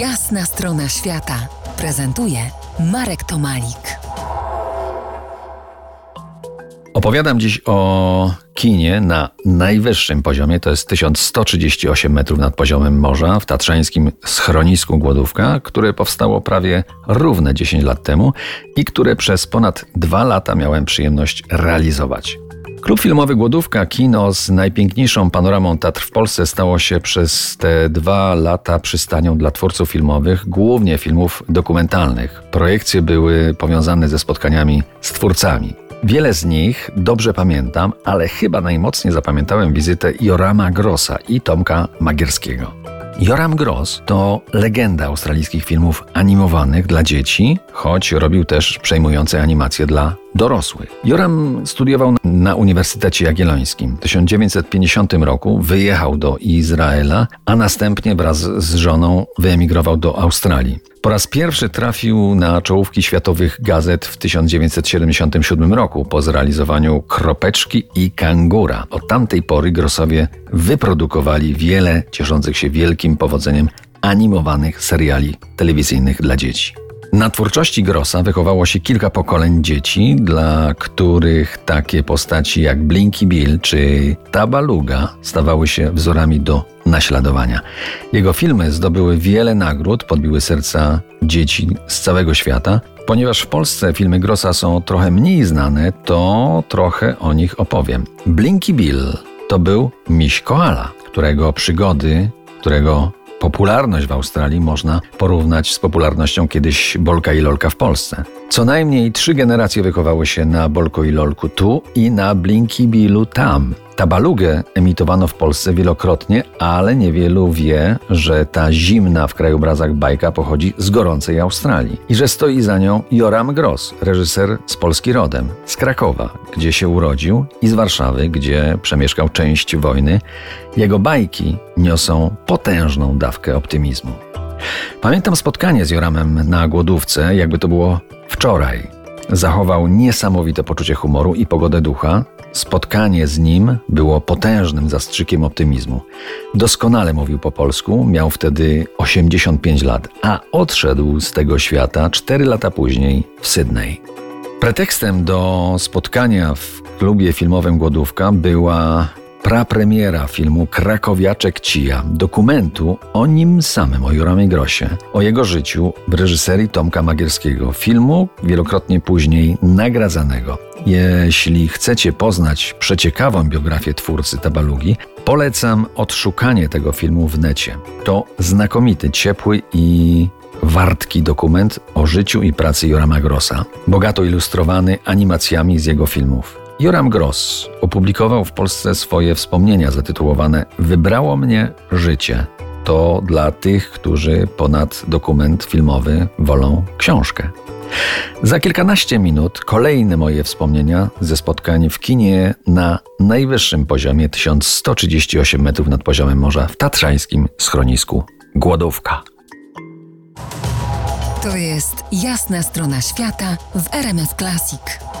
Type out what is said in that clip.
Jasna strona świata prezentuje Marek Tomalik. Opowiadam dziś o kinie na najwyższym poziomie, to jest 1138 metrów nad poziomem morza w tatrzańskim schronisku Głodówka, które powstało prawie równe 10 lat temu i które przez ponad dwa lata miałem przyjemność realizować. Klub filmowy Głodówka, kino z najpiękniejszą panoramą Tatr w Polsce stało się przez te dwa lata przystanią dla twórców filmowych, głównie filmów dokumentalnych. Projekcje były powiązane ze spotkaniami z twórcami. Wiele z nich dobrze pamiętam, ale chyba najmocniej zapamiętałem wizytę Jorama Grossa i Tomka Magierskiego. Joram Gross to legenda australijskich filmów animowanych dla dzieci, choć robił też przejmujące animacje dla dorosłych. Joram studiował na Uniwersytecie Jagiellońskim. W 1950 roku wyjechał do Izraela, a następnie wraz z żoną wyemigrował do Australii. Po raz pierwszy trafił na czołówki światowych gazet w 1977 roku po zrealizowaniu Kropeczki i Kangura. Od tamtej pory Grossowie wyprodukowali wiele cieszących się wielkim powodzeniem animowanych seriali telewizyjnych dla dzieci. Na twórczości Grossa wychowało się kilka pokoleń dzieci, dla których takie postaci jak Blinky Bill czy Tabaluga stawały się wzorami do naśladowania. Jego filmy zdobyły wiele nagród, podbiły serca dzieci z całego świata. Ponieważ w Polsce filmy Grossa są trochę mniej znane, to trochę o nich opowiem. Blinky Bill to był miś koala, którego przygody, którego Popularność w Australii można porównać z popularnością kiedyś Bolka i Lolka w Polsce. Co najmniej trzy generacje wychowały się na Bolko i Lolku tu i na Blinky Billu tam. Tabalugę emitowano w Polsce wielokrotnie, ale niewielu wie, że ta zimna w krajobrazach bajka pochodzi z gorącej Australii i że stoi za nią Joram Gross, reżyser z Polski rodem, z Krakowa, gdzie się urodził i z Warszawy, gdzie przemieszkał część wojny. Jego bajki niosą potężną dawkę optymizmu. Pamiętam spotkanie z Joramem na głodówce, jakby to było wczoraj. Zachował niesamowite poczucie humoru i pogodę ducha, Spotkanie z nim było potężnym zastrzykiem optymizmu. Doskonale mówił po polsku, miał wtedy 85 lat, a odszedł z tego świata 4 lata później w Sydney. Pretekstem do spotkania w klubie filmowym Głodówka była prapremiera filmu Krakowiaczek Cija, dokumentu o nim samym, o Joramie Grosie, o jego życiu w reżyserii Tomka Magierskiego, filmu wielokrotnie później nagradzanego. Jeśli chcecie poznać przeciekawą biografię twórcy Tabalugi, polecam odszukanie tego filmu w necie. To znakomity, ciepły i wartki dokument o życiu i pracy Jorama Grossa, bogato ilustrowany animacjami z jego filmów. Joram Gross opublikował w Polsce swoje wspomnienia zatytułowane Wybrało mnie życie. To dla tych, którzy ponad dokument filmowy wolą książkę. Za kilkanaście minut kolejne moje wspomnienia ze spotkań w kinie na najwyższym poziomie 1138 metrów nad poziomem morza w tatrzańskim schronisku Głodówka. To jest jasna strona świata w RMF Classic.